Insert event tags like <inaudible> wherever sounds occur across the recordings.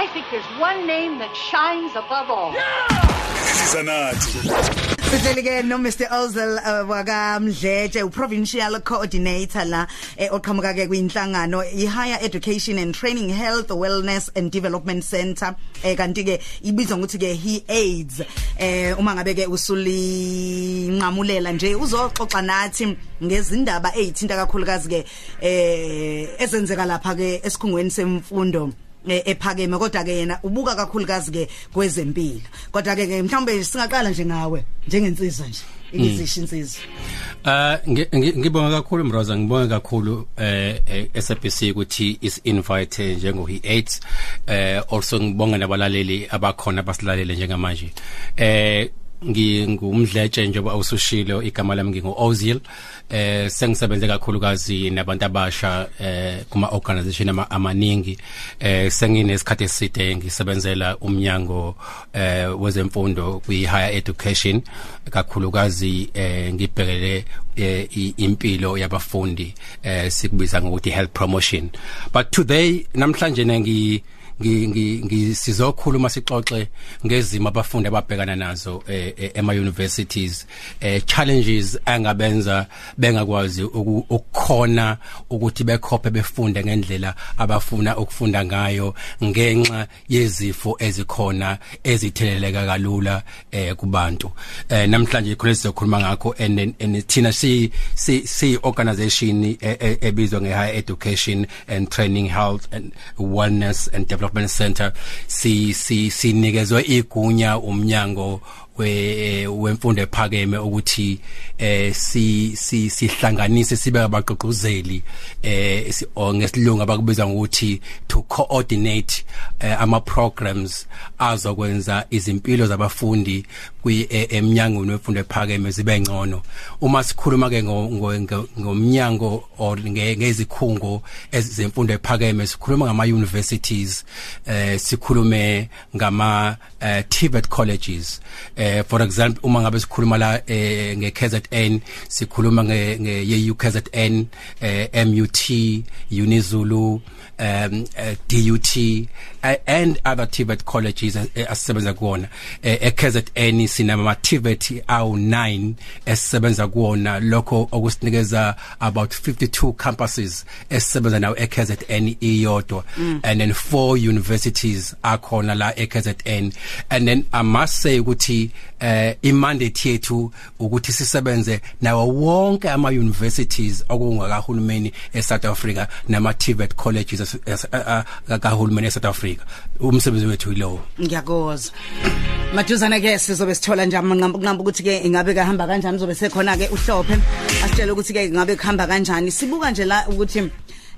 I think there's one name that shines above all. siza nathi Sihleli ke no Mr Ozel uh, waka Mdletshe u provincial coordinator la eh, oqhamuka ke kwinhlangano i Higher Education and Training Health Wellness and Development Center. Eh kanti ke ibizwa ngokuthi ke he aids eh uma ngabe ke usuli nqamulela nje uzoxoxa nathi ngezindaba ezithinta kakhulukazi ke eh ezenzeka lapha ke esikhungweni semfundo. Ephakeme kodwa ke yena ubuka kakhulukazi ke kwezempilo. Kodwa ke ke mhlawumbe singaqala nje ngawe njengensizwa nje ikizisho insizwa Uh ngi- ngi- ngibonga kakhulu Mroza ngibonga kakhulu eh eh, SABC ukuthi is invite njengo he 8 eh also ngibonga nabalaleli abakhona basilalele njengamanje. Eh ngingumdletshe njengoba usushilo igama lami ngingu Ozil eh sengisebenze kakhulukazi nabantu abasha eh kuma organization ama, amaningi. Eh senginesikhathi eside ngisebenzela umnyango eh wezemfundo kwi higher education. Kakhulukazi eh ngibhekele eh, impilo yabafundi eh sikubiza ngokuthi health promotion. But today namhlanje ngi ngi ngi- ngi sizokhuluma sixoxe ngezimo abafundi ababhekana nazo eh, eh, ema universities eh challenges angabenza bengakwazi uku- ukukhona ukuthi bekhophe befunde ngendlela abafuna ukufunda ngayo ngenxa yezifo ezikhona ezitheleleka kalula eh kubantu. Eh namhlanje khona sizokhuluma ngakho and and thina si si si organization eh, eh, ebizwa nge higher education and training health and wellness and development center si si sinikezwe igunya umnyango we wemfundo ephakeme ukuthi eh si si sihlanganise sibe abaqoquzeli eh ngesilungu abakubiza ngokuthi to coordinate eh, ama programs azokwenza izimpilo zabafundi kwi eh, eminyangweni wemfundo ephakeme zibe ngcono. Uma sikhuluma ke ngo- ngo- ngo- ngomnyango or nge- ngezikhungo ezemfundo ephakeme sikhuluma ngama universities eh sikhulume ngama eh, TVET colleges. Eh for example uma ngabe sikhuluma la eh, nge KZN sikhuluma nge nge ye UKZN eh, MUT Unizulu um uh, DUT uh, and other TVET colleges eh, asisebenza kuona eh, eKZN sinama TVET awu 9 esisebenza kuona lokho okusinikeza about 52 campuses esisebenza nawo eKZN iyodwa. And then four universities akhona la eKZN and then i must say ukuthi eh imandate yethu ukuthi sisebenze nawo wonke ama universities okungakahulumeni eSouth Africa nama TVET colleges as- as- a- a- kahulumeni eSouth Africa. Umsebenzi wethu yilowo. Ngiyakozwa maduzana ke sizobe sithola nje amanqamba ukuthi ke ingabe kahamba kanjani uzobe sekhona ke uhlophe. Asitshela ukuthi ke ingabe kuhamba kanjani. Sibuka nje la ukuthi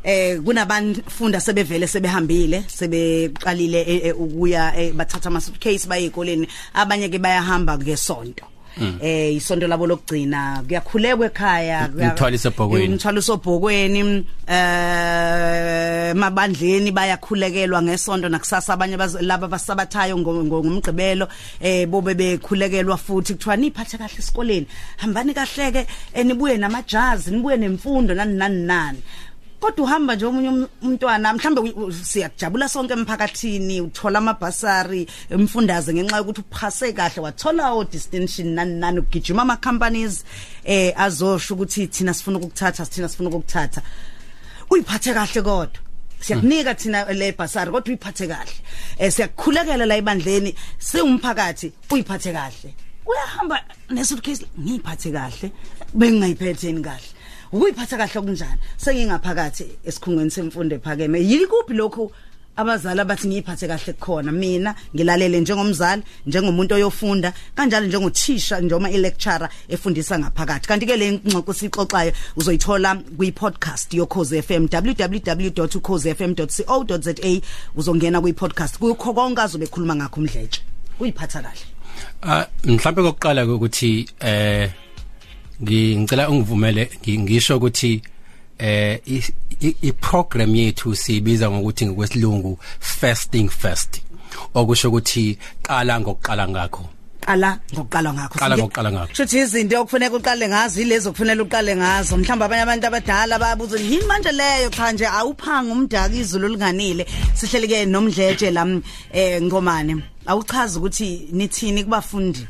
eh kunabafunda sebevele sebehambile sebeqalile eh, eh, ukuya eh, bathatha ama suitcase baye ezikoleni abanye ke bayahamba ngesonto eh isonto labo lokugcina kuyakhulekwa ekhaya kuya- Umthwalo usobhokweni. Eh, umthwalo usobhokweni eh mabandleni bayakhulekelwa ngesonto nakusasa abanye baz- laba basabathayo ngo- ngo- ngomgqibelo. Eh bobe bekhulekelwa futhi kuthiwa niphathe kahle esikoleni. Hambani kahle ke eh, nibuye namajazi nibuye nemfundo nani nani nani. Kodwa uhamba nje omunye um- umntwana mhlambe siyajabula sonke emphakathini uthola amabhasari emfundaze ngenxa yokuthi uphase kahle wathola o distinction nani nani ugijima ama companies eh azosho ukuthi thina sifuna ukukuthatha thina sifuna ukukuthatha. Uyiphathe kahle kodwa. Siyakunika thina le basari kodwa uyiphathe kahle. Eh siyakukhulekela la ebandleni siwumphakathi uyiphathe kahle. Uyahamba nesuitcase ngiyiphathe kahle bengingayiphatheni kahle? Ukuyiphatha kahle okunjani? Sengingaphakathi esikhungweni semfundo ephakeme. Yikuphi lokho abazali abathi ngiyiphathe kahle kukhona? Mina ngilalele njengomzali njengomuntu oyofunda kanjalo njengothisha njoma ilecturer efundisa ngaphakathi. Kanti ke le ngxoxo sixoxayo uzoyithola kwi podcast yokhoze FM www.ukhozefm.co.za uzongena kwi podcast kukho konke azobe ekhuluma ngakho umdletshe. Uyiphatha kahle. Ah mhlawumbe kokuqala ukuthi eh ngi- ngicela ungivumele ngi- ngisho ukuthi eh i- program yethu sibiza ngokuthi ngokwesilungu fasting first okusho ukuthi qala ngokuqala ngakho. Qala ngokuqala ngakho. Qala ngokuqala ngakho. Shuthi izinto okufanele uqale ngazo yilezo okufanele uqale ngazo. Mhlawumbe abanye abantu abadala bayabuza yini manje leyo cha nje? Awuphanga umdaka izulu linganile sihleli ke nomdletshe la mm, eh ngomane. Awuchaza ukuthi nithini kubafundi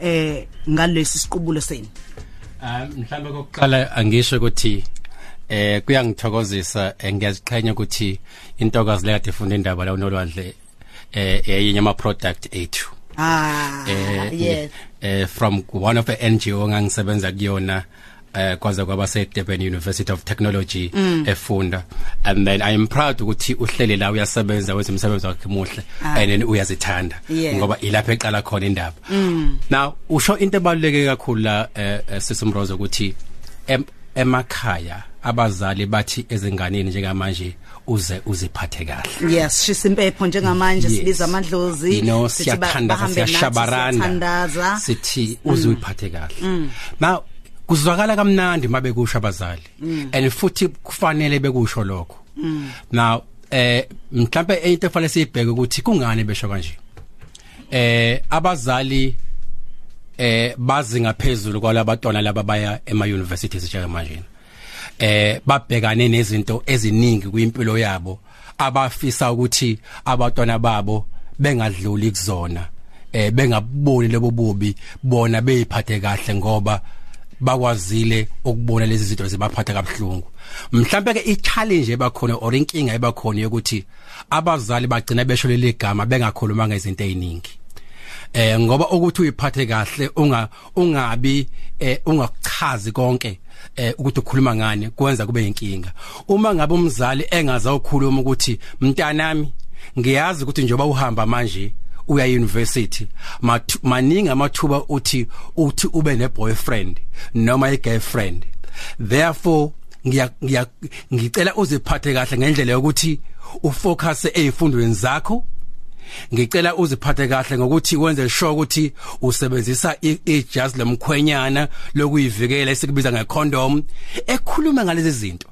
eh ngalesi siqubulo senu. Um mhlawumbe kokuqala angisho ukuthi eh kuyangithokozisa eh, ngiyaziqhenya ukuthi intokazi lekade ifunda indaba la unolwandle eh eyinye ama product ethu. Ah eh yes. eh from one of the NGO ngangisebenza kuyona eh kwaze kwaba se Durban University of Technology efunda. And then i am proud ukuthi uhlele la uyasebenza wenza umsebenzi wakhe muhle and then uyazithanda Yeah. ngoba ilapha eqala khona indaba. Now usho into ebaluleke kakhulu la eh, eh, sisimrozo ukuthi em- emakhaya abazali bathi ezinganeni njengamanje uze uziphathe kahle. Yes shisimpepho njengamanje Yes. sibiza amadlozi you know sithi ba- siyathandaza bahambe nathi, siyashabaranda siyathandaza. Sithi uze uyiphathe kahle. Now kuzwakala kamnandi mabe kusho abazali. And futhi kufanele bekusho lokho. Now eh mhlambe into efanele siyibheke ukuthi kungani besho kanje? Eh abazali eh bazi ngaphezulu kwalabantwana laba baya ema universities njengamanje eh babhekane nezinto eziningi kwimpilo yabo abafisa ukuthi abantwana babo bengadluli kuzona. Eh bengaboni lobo bubi bona beyiphathe kahle ngoba bakwazile ukubona lezi zinto zibaphatha kabuhlungu. Mhlambe ke i-challenge ebakhona or inkinga ebakhona ukuthi abazali bagcina besho leli gama bengakhuluma ngezinto eziningi eh ngoba ukuthi uyiphathe kahle unga ungabi eh ungachazi konke eh ukuthi ukhuluma ngani kwenza kube inkinga uma ngabe umzali engaza ukukhuluma ukuthi mntanami ngiyazi ukuthi njengoba uhamba manje uya university. Maningi amathuba uthi uthi ube ne boyfriend noma i girlfriend therefore ngiya ngicela uziphathe kahle ngendlela yokuthi ufocus ezifundweni zakho. Ngicela uziphathe kahle ngokuthi wenze sure ukuthi usebenzisa i- ijazi lomkhwenyana lokuyivikela esikubiza ngecondom. Ekhuluma ngalezi zinto.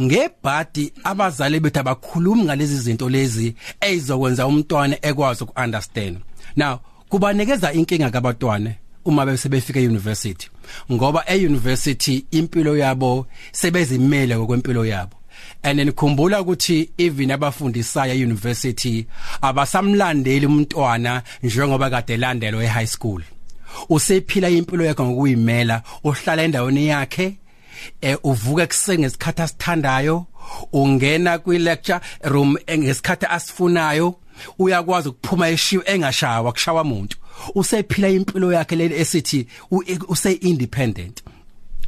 Ngebhadi abazali bethu abakhulumi ngalezi zinto lezi ezizokwenza umntwana ekwazi ukuunderstand. Now kubanikeza inkinga kabantwana uma besebefika euniversity ngoba euniversity impilo yabo sebezimele ngokwempilo yabo. And nikhumbula ukuthi even abafundisayo euniversity abasamlandeli umntwana njengoba kade landelwe ehigh school. Usephila impilo yakhe ngokuyimela uhlala endaweni yakhe eh uvuka kusenge ngesikhathi asithandayo ungena kwi lecture room ngesikhathi asifunayo uyakwazi ukuphuma eshiwe engashawa kushawa umuntu usephila impilo yakhe le esithi u- use independent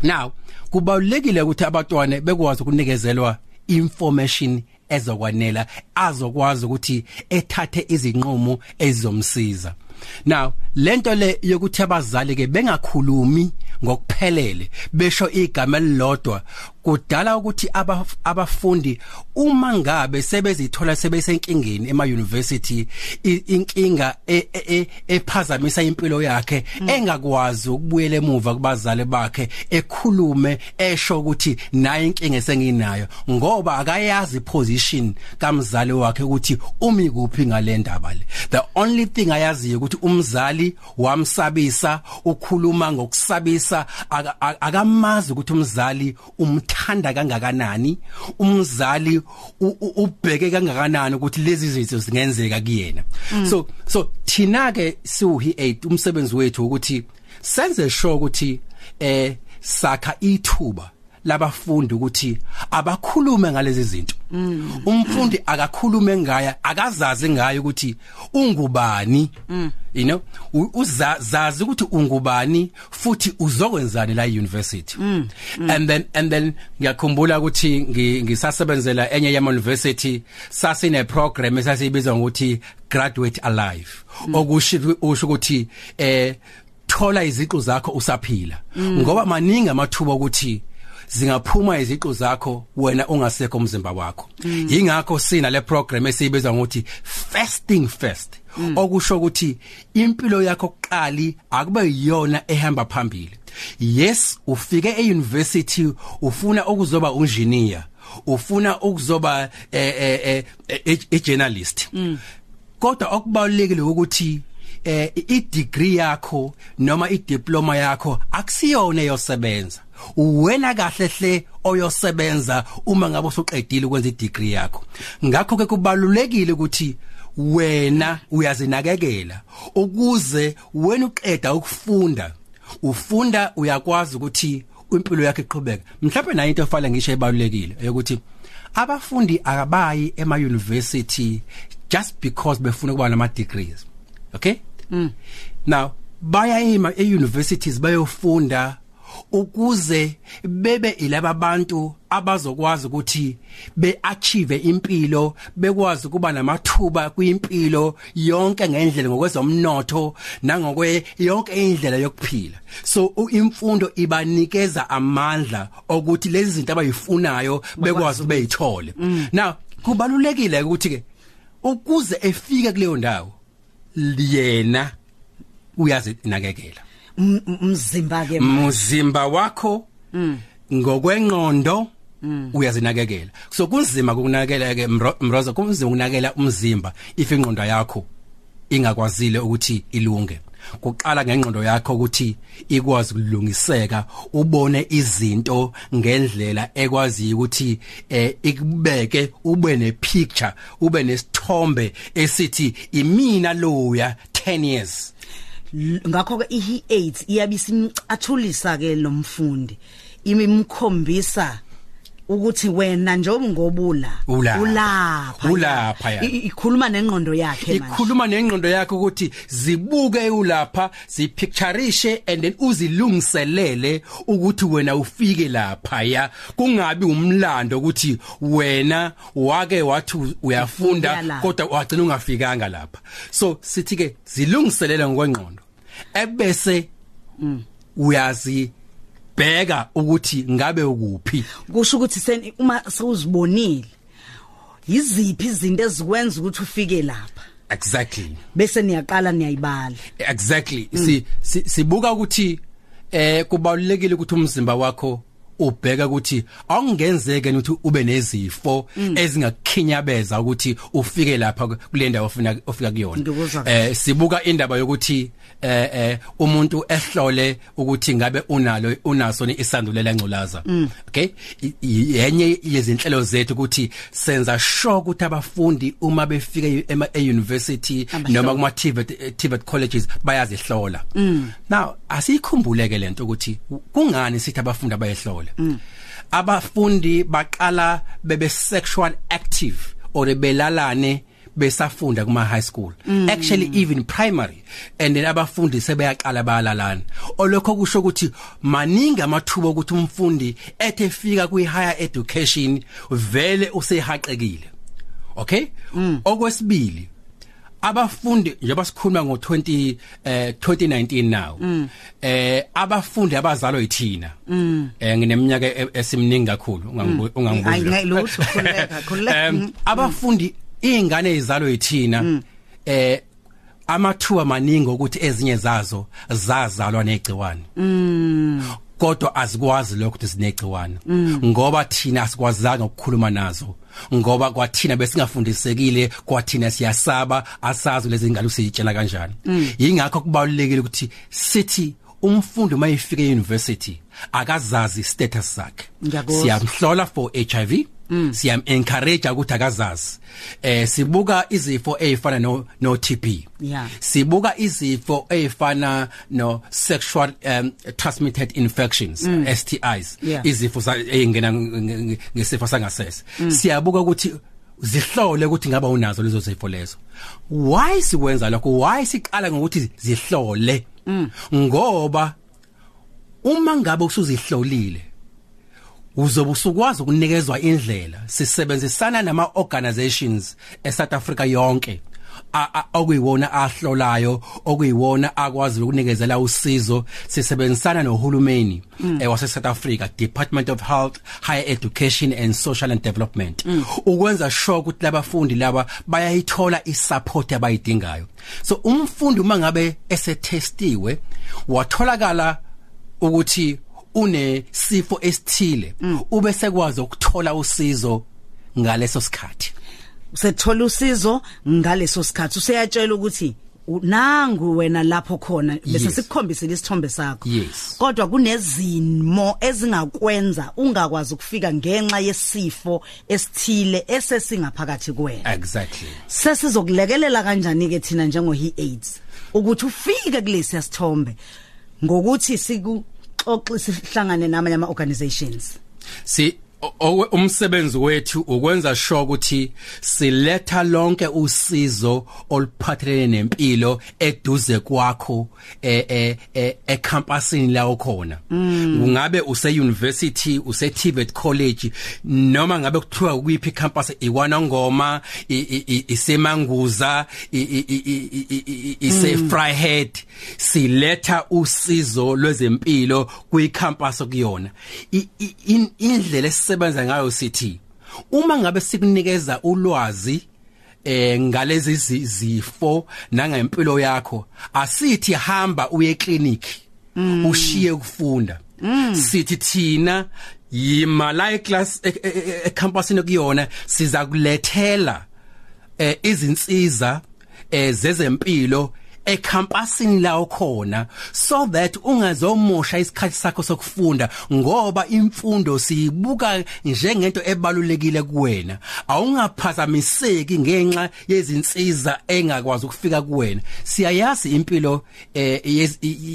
now kubalulekile ukuthi abantwana bekwazi ukunikezelwa information ezokwanela azokwazi ukuthi ethathe izinqumo ezizomsiza. Now lento le yokuthi abazali ke bengakhulumi ngokuphelele besho igama elilodwa kudala ukuthi aba- abafundi uma ngabe sebezithola sebesenkingeni ema university i- inkinga e- e- e- ephazamisa impilo yakhe engakwazi ukubuyela emuva kubazali bakhe ekhulume esho ukuthi naye inkinga esenginayo ngoba akayazi position kamzali wakhe ukuthi umi kuphi ngalendaba le. The only thing ayaziyo ukuthi umzali wamsabisa ukhuluma ngokusabisa aka- aka- akamazi ukuthi umzali umthanda kangakanani? Umzali ubheke kangakanani ukuthi lezi zinto zingenzeka kuyena? So so thina ke siwuhi 8 umsebenzi wethu ukuthi senze sure ukuthi eh sakha ithuba labafundi ukuthi abakhulume ngalezi zinto. Umfundi akakhulume ngaya akazazi ngayo ukuthi ungubani you know? U- uzazi ukuthi ungubani futhi uzokwenzani la university and then and then ngiyakhumbula ukuthi ngi- ngisasebenzela enye yama university sasine program esasibiza ngokuthi graduate alive. Okusho usho ukuthi eh thola iziqu zakho usaphila. Ngoba maningi amathuba ukuthi zingaphuma iziqu zakho wena ungasekho umzimba wakho yingakho sina le program esiyibiza ngokuthi fasting first okusho ukuthi impilo yakho kuqali akube yiyona ehamba phambili yes ufike euniversity ufuna ukuzoba engineer ufuna ukuzoba eh eh eh, eh, eh journalist kodwa okubalekile ukuthi eh i degree yakho noma i diploma yakho akusiyona eyosebenza. Wena kahle hle oyosebenza uma ngabe usuqedile ukwenza i degree yakho. Ngakho ke kubalulekile ukuthi wena uyazinakekela ukuze wena uqeda ukufunda ufunda uyakwazi ukuthi impilo yakhe iqhubeke. Mhlawumbe nayo into efala ngisho ebalulekile ukuthi abafundi akabayi ema university just because befuna kuba nama degrees okay. Now baya ema e universities bayofunda ukuze bebe ilaba bantu abazokwazi ukuthi beachieve impilo bekwazi kuba namathuba kwimpilo yonke ngendlela ngokwezomnotho nangokwe yonke indlela yokuphila. So imfundo ibanikeza amandla ukuthi lezi zinto abayifunayo bekwazi ukubeyithole now kubalulekile ukuthi ke ukuze efike kuleyo ndawo yena uyazinakekela umzimba ke muzimba wakho ngokwengqondo uyazinakekela. So kunzima ukunakekela ke mroza kunzima ukunakekela umzimba if ingqondo yakho ingakwazile ukuthi ilunge. Kuqala ngengqondo yakho ukuthi ikwazi ukulungiseka ubone izinto ngendlela ekwazi ukuthi eh ikubeke ube ne picture ube nesithombe esithi imina loya 10 years. Ngakho ke i8 iyabisimcathulisa ke lo mfundi imimkhombisa ukuthi wena njengoba ngobula ulapha ulapha ikhuluma nengqondo yakhe manje. Ikhuluma nengqondo yakhe ukuthi zibuke ulapha zipictureishe and then uzilungiselele ukuthi wena ufike lapha ya. Kungabi umlando ukuthi wena wake wathi uyafunda kodwa wagcina ungafikanga lapha. So sithi ke zilungiselele ngokwengqondo. Ebese uyazi bheka ukuthi ngabe ukuphi. Kusho ukuthi uma sewuzibonile yiziphi izinto ezikwenza ukuthi ufike lapha? Exactly. Bese niyaqala niyayibala. Exactly. Si sibuka ukuthi eh kubalulekile ukuthi umzimba wakho ubheka ukuthi awungenzeke ukuthi ube nezifo ezingakukhinyabeza ukuthi ufike lapha kule ndawo ofuna ofika kuyona. Eh sibuka indaba yokuthi eh eh umuntu ehlole ukuthi ngabe unalo unaso isandulela ngculaza okay? Yenye yezinhlelo zethu ukuthi senza sure ukuthi abafundi uma befika e university noma kuma TVET colleges bayazihlola. Now asikhumbuleke lento ukuthi kungani sithi abafundi abayehlola abafundi baqala bebe sexual active or belalane besafunda kuma high school. Mm. actually even primary. And then abafundi sebeyaqala bayalalana. Olokho kusho ukuthi maningi amathuba ukuthi umfundi ethe fika kwi higher education vele usehaqekile. Okay? Mm. okwesibili abafundi njengoba sikhuluma ngo20 eh 2019 now mm. eh abafundi abazalwa yithina. Mm. eh ngineminyaka esimningi kakhulu ungangibuza. Hayi lutho khuleka <laughs> khuleka abafundi ingane ezalwa yithina eh amathuba maningi ukuthi ezinye zazo zazalwa negciwane. Kodwa azikwazi lokho ukuthi sinegciwane ngoba thina asikwazanga ukukhuluma nazo. Ngoba kwathina besingafundisekile kwathina siyasaba asazi lezi ngalo siyitshela kanjani. Yingakho kubalulekile ukuthi sithi umfundi mayifika e-university akazazi status sakhe. Siyamhlola for HIV mm. Siyam encourage ukuthi akazazi eh sibuka izifo ezifana no no TB yeah sibuka izifo ezifana no sexual um, transmitted infections mm. STIs yeah. izifo ezingena ngesifo sangasese mm. siyabuka ukuthi zihlole ukuthi ngaba unazo lezo zifo lezo why sikwenza lokho why siqala ngokuthi zihlole mm. ngoba uma ngabe usuzihlolile uzobe usukwazi ukunikezwa indlela sisebenzisana nama organizations eSouth Africa yonke okuyiwona ahlolayo okuyiwona akwazi ukunikezela usizo sisebenzisana nohulumeni mm. wase South Africa Department of Health Higher Education and Social and Development mm. ukwenza sure ukuthi labafundi laba bayayithola isupport abayidingayo so umfundi uma ngabe esetestiwe watholakala ukuthi unesifo esithile mm. ube sekwazi ukuthola usizo ngaleso sikhathi usethola usizo ngaleso sikhathi useyatshela ukuthi nangu wena lapho khona bese Yes. sikukhombisile isithombe sakho Yes. kodwa kunezimo ezingakwenza ungakwazi ukufika ngenxa yesifo esithile esesingaphakathi kuwena exactly sesizokulekelela kanjani ke thina njengo he AIDS ukuthi ufike kulesi sithombe ngokuthi sikuxoxe sihlangane namanye ama organizations si o- o- umsebenzi wethu ukwenza sure ukuthi siletha lonke usizo oluphathelene nempilo eduze kwakho eh eh eh, ecampusini la ukhona ungabe use university use TVET college noma ngabe kuthiwa kuyiphi campus iwanongoma i- i- i- isemanguza ise Fryhead siletha usizo lwezempilo kuyicampus kuyona I- i- in- indlela esisebenza ngayo sithi uma ngabe sikunikeza ulwazi eh ngalezi zi- zifo nangempilo yakho asithi hamba uye clinic ushiye ukufunda. Sithi thina yima la eclass ecampusini kuyona siza kulethela eh izinsiza eh ecampusini la ukhona so that ungazomosha isikhathi sakho sokufunda ngoba imfundo siyibuka njengento ebalulekile kuwena. Awungaphazamiseki ngenxa yezinsiza engakwazi ukufika kuwena. Siyayazi impilo eh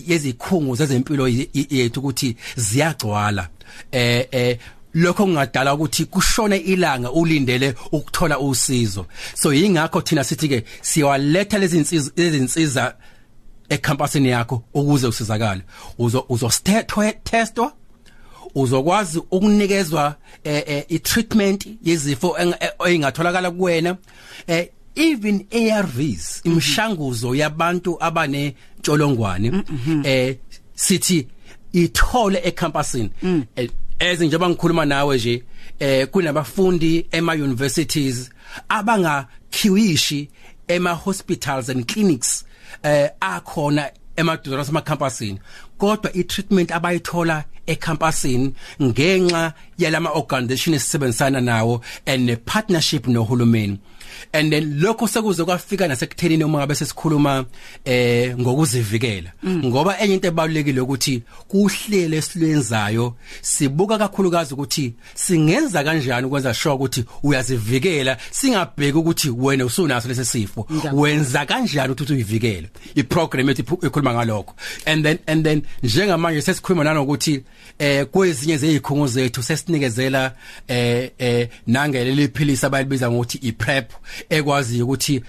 yezikhungo zezempilo ye- yethu ukuthi ziyagcwala. Eh eh lokho kungadala ukuthi kushone ilanga ulindele ukuthola usizo. So yingakho thina sithi ke siyawaletha lezi zinsiza lezi zinsiza ecampusini yakho ukuze usizakale. Uzo uzo testwa uzokwazi ukunikezwa eh, eh, i-treatment yezifo eng- eh, engatholakala kuwena. Even ARVs imishanguzo yabantu abane ntsholongwane eh sithi ithole ecampusini Eh, ezinjengoba ngikhuluma nawe nje eh kunabafundi ema universities abangakhiwishi ema hospitals and clinics eh akhona emaduzane asemacampusini. Kodwa i-treatment abayithola ecampusini ngenxa yalama organization esebenzisana nawo and a partnership nohulumeni. And then lokho sekuze kwafika nasekuthenini uma ngabe sesikhuluma eh ngokuzivikela. Ngoba enye into ebalulekile ukuthi kuhlele esilenzayo sibuka kakhulukazi ukuthi singenza kanjani ukwenza sure ukuthi uyazivikela singabheki ukuthi wena usunaso lesi sifo. Wenza kanjani ukuthi uyivikele? Iprogram ethi ikhuluma ngalokho. And then and then njengamanje sesikhuluma nanokuthi eh kwezinye zezikhungo zethu sesinikezela eh eh nangeleli philisi abalibiza ngokuthi iprep ekwazi ukuthi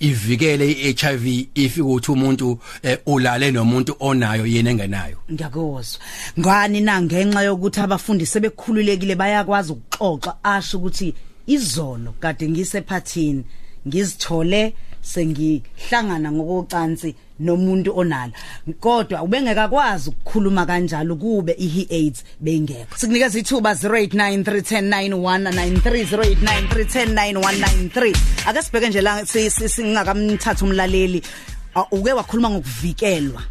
ivikele iHIV if ukuthi umuntu eh, ulale nomuntu onayo yena engenayo. Ngiyakuzwa. Ngani na? Ngenxa yokuthi abafundi sebekhululekile bayakwazi ukuxoxa asho ukuthi izolo kade ngisephathini ngizithole sengihlangana ngokocansi nomuntu onala kodwa ubengekakwazi ukukhuluma kanjalo kube ihi AIDS bengekho. Sikunikeza ithuba 0893109193 ake sibheke nje la si- si- singakamthatha umlaleli uke wakhuluma ngokuvikelwa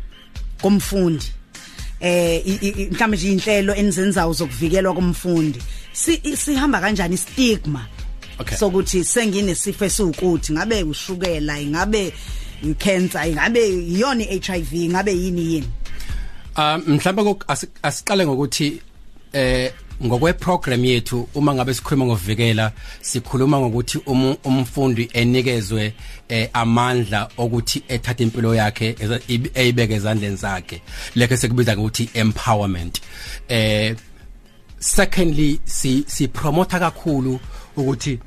komfundi. Eh mhlawumbe nje inhlelo enizenzayo zokuvikelwa komfundi. Sihamba kanjani istigma Okay. sokuthi senginesifo esiwukuthi ngabe ushukela ingabe icancer ingabe iyona iHIV ingabe yini yini? Um mhlawumbe asiqale ngokuthi eh ngokwe program yethu uma ngabe sikhuluma ngokuvikela sikhuluma ngokuthi umfundi enikezwe eh, amandla okuthi ethathe impilo yakhe eyibeke ezandleni zakhe. Lekhe sekubiza ngokuthi empowerment. Eh secondly si si promote kakhulu ukuthi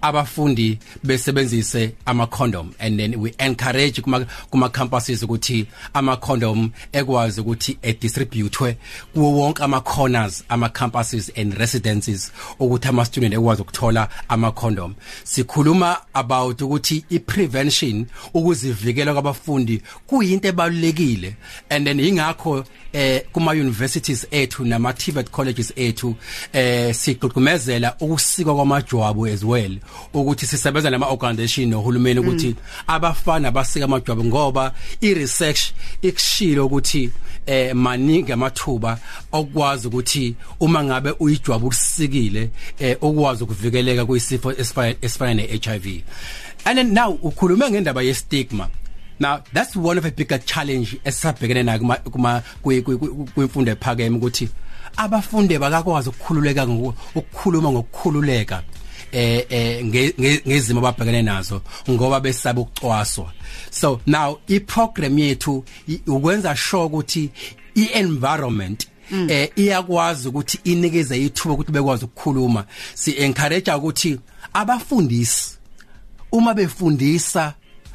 abafundi besebenzise ama condom and then we encourage kuma kuma campuses ukuthi ama condom ekwazi ukuthi e distributwe kuwo wonke ama corners ama campuses and residences ukuthi ama student ekwazi ukuthola ama condom sikhuluma about ukuthi i prevention ukuzivikela kwabafundi kuyinto ebalulekile. And then ingakho eh kuma universities ethu nama TVET colleges ethu eh sigqugqumezela ukusikwa kwamajwabu as well. Ukuthi sisebenza nama organization nohulumeni ukuthi abafana basika amajwabu ngoba i research ikushilo ukuthi eh maningi amathuba okwazi ukuthi uma ngabe uyijwabu usikile eh ukwazi ukuvikeleka kuyisifo esifana esifana neHIV and then now ukhulume ngendaba ye stigma now that's one of the bigger challenge esabhekene nayo kuma kuma kwimfundo ephakeme ukuthi abafundi bakakwazi ukukhululeka ukukhuluma ngokukhululeka. Eh eh ngezimo ababhekene nazo ngoba besaba ukucwaswa. So now i program yethu ukwenza sure ukuthi i environment mm. eh iyakwazi ukuthi inikeze ithuba ukuthi bekwazi ukukhuluma. Si encourage ukuthi abafundisi uma befundisa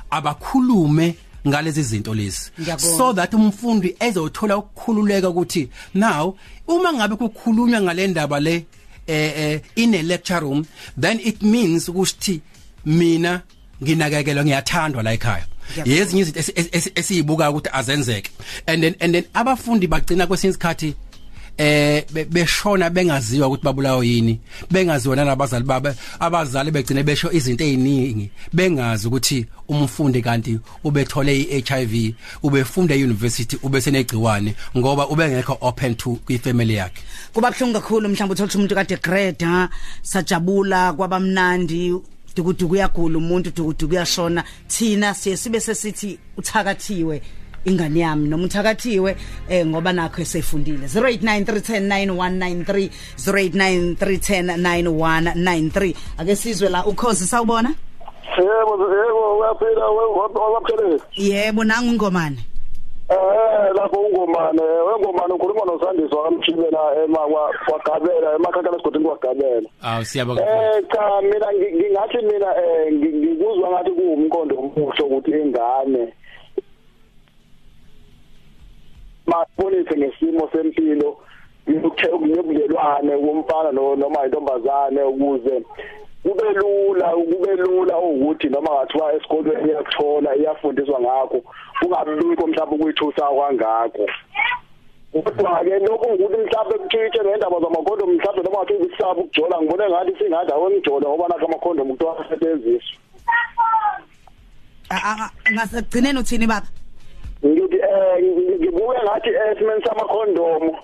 abakhulume ngalezi zinto lezi. So that umfundi ezothola ukukhululeka ukuthi now uma ngabe kukhulunywa ngale ndaba le eh eh in a lecture room then it means ukuthi mina nginakekelwa ngiyathandwa la ekhaya. Yezinye izinto esiyibuka ukuthi azenzeke. And then and then abafundi bagcina kwesinye isikhathi eh beshona bengaziwa ukuthi babulawa yini bengaziwa nabazali babe abazali begcine besho izinto eziningi bengazi ukuthi umfundi kanti ubethole iHIV ubefunda euniversity ubesenegciwane ngoba ubengekho open to ifamily yakhe. Kuba buhlungu kakhulu mhlawumbe uthola umuntu kade grade ha sajabula kwabamnandi dukuduku uyagula umuntu dukuduku uyashona. Thina siye sibe sesithi uthakathiwe. Ingane yami noma uthakathiwe eh ngoba nakho esefundile. 0893109193 0893109193 ake sizwe la ukhozi sawubona? Yebo yebo uyaphila waphele Yebo nangu ngomane Eh lapho ungomane wengomane ukhuluma noSandiswa kamchile la ema kwagabela emakhaya lesigodi kwagabela. Aw siyabonga. Eh cha mina ngingathi mina eh ngikuzwa ngathi kuwumqondo omuhle ukuthi ingane mabonise ngesimo sempilo yobudlelwane womfana noma intombazane ukuze kube lula kube lula ukuthi noma ngathiwa esikolweni iyakuthola iyafundiswa ngakho kungabikho mhlawumbe ukuyithusa kwangakho. Kodwa-ke lokhu ukuthi mhlawumbe kutshitshe ngendaba zamakhondom mhlawumbe noma ngathi ukusaba ukujola ngibone ngathi singathi awemjolo ngoba nakho amakhondom kuthiwa asetshenziswa. Ngasekugcineni uthini baba? ngithi um ngibuke ngathi esimeni samakhondomu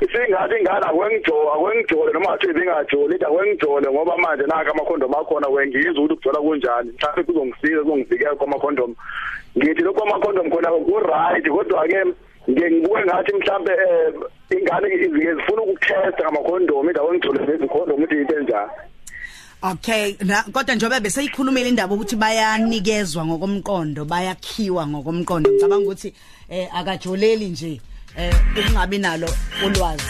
isingathi ingane akwengijole akwengijole noma ngathi ibingajoli ithi akwengijole ngoba manje naka amakhondomu akhona wengizwa ukuthi kujola kunjani mhlawumbe kuzongisiza kuzongivikela kwamakhondomu ngithi lokhu amakhondomu khona ku-right kodwa-ke ngibuke ngathi mhlawumbe um ingane izike zifuna ukutesta ngamakhondomu ithi akwengijole nezikhondomu ukuthi yinto enjani? Okay na kodwa njobe bese ikhulumile indaba ukuthi bayanikezwa ngokomqondo bayakhiwa ngokomqondo. Ngicabanga ukuthi eh akajoleli nje eh ukungabi nalo ulwazi.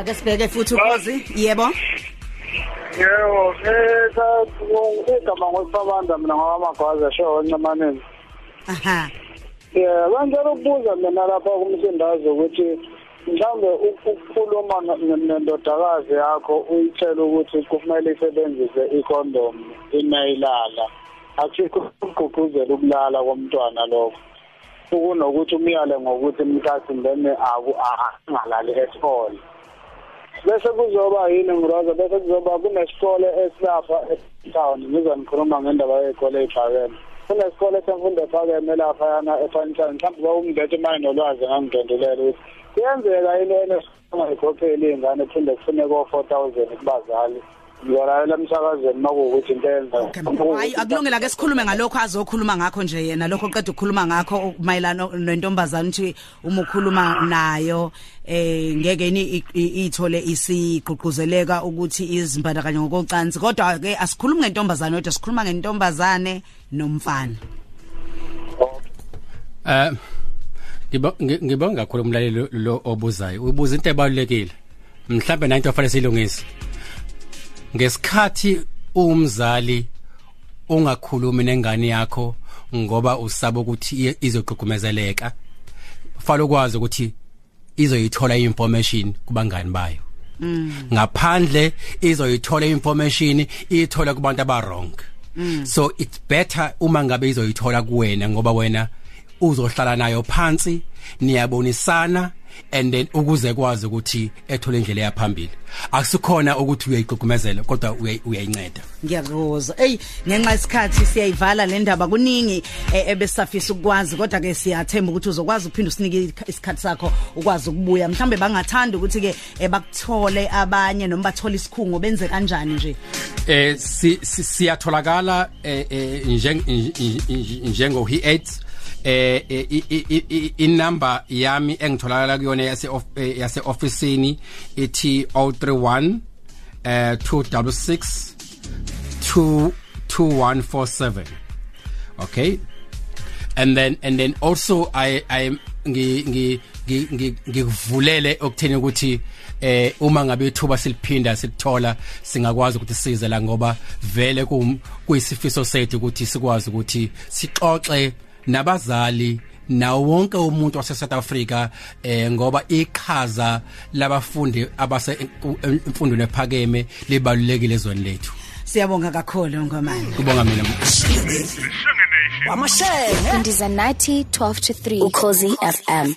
Ake sibheke futhi ukhozi yebo? Yebo eh ngigama ngosabanda mina ngawamagwaza show encamaneni Aha. Yeah bangela ukubuza mina lapha kumsindazo ukuthi mhlambe ukukhuluma nendodakazi yakho uyitshela ukuthi kumele isebenzise icondom inayilala. Akukho ukugqugquzela ukulala komntwana lokho. Ukunokuthi umyale ngokuthi mkhathi mbene angalali all bese kuzoba yini ngiroza bese kuzoba kunesikole esilapha etown. Ngizonikhuluma ngendaba yey'kole ey'phakeme kunesikole semfundo ephakeme lapha yana efanishani mhlawumbe bawumlethe manje nolwazi ngangidendulela ukuthi kuyenzeka yini enesingayikhokheli iy'ngane kuphinde kufuneka o-four thousand kubazali. Ngiyalalela emsakazweni makuwukuthi into yenza hayi akulungela ke sikhulume ngalokho azokhuluma ngakho nje yena lokho qeda ukukhuluma ngakho mayelana nentombazana ukuthi uma ukhuluma nayo eh ngeke ni ithole isigqugquzeleka ukuthi izimbandakanye ngokocansi. Kodwa ke asikhulumi ngentombazane kodwa sikhuluma ngentombazane nomfana. Eh ngibonga kakhulu umlaleli lo obuzayo. Ubuza into ebalulekile. Mhlambe nanto afanele silungise ngesikhathi umzali ungakhulumi nengane yakho ngoba usaba ukuthi izogqugqumezeleka falo kwazi ukuthi izoyithola information kubangani bayo. Ngaphandle izoyithola information ithola kubantu aba wrong. So it's better uma ngabe izoyithola kuwena ngoba wena uzohlala nayo phansi niyabonisana and then ukuze kwazi ukuthi ethole indlela yaphambili akusikhona ukuthi uyayigqugqumezela kodwa uyayinceda. Ngiyakuzwa ey ngenxa isikhathi siyayivala le ndaba kuningi e, ebesafisa ukwazi kodwa ke siyathemba ukuthi uzokwazi ukuphinda usinike isikhathi sakho ukwazi ukubuya. Mhlambe bangathanda ukuthi ke e, bakuthole abanye noma bathole isikhungo benze kanjani nje? Eh siyatholakala njengo he 8 eh inamba yami engitholakala kuyona yase yase officeini ithi 031 eh 266 2147 okay? And then and then also i i ngi ngi ngikuvulele okutheni ukuthi eh uma ngabe ithuba siliphinda silithola singakwazi ukuthi size la ngoba vele kuyisifiso sethu ukuthi sikwazi ukuthi sixoxe nabazali nawo wonke umuntu wase South Africa eh ngoba iqhaza labafundi abase imfundo nephakeme libalulekile ezweni lethu. Siyabonga kakhulu ngomani. Kubonga mina. Amashenge Ndizanathi 12 to 3 Ukhozi FM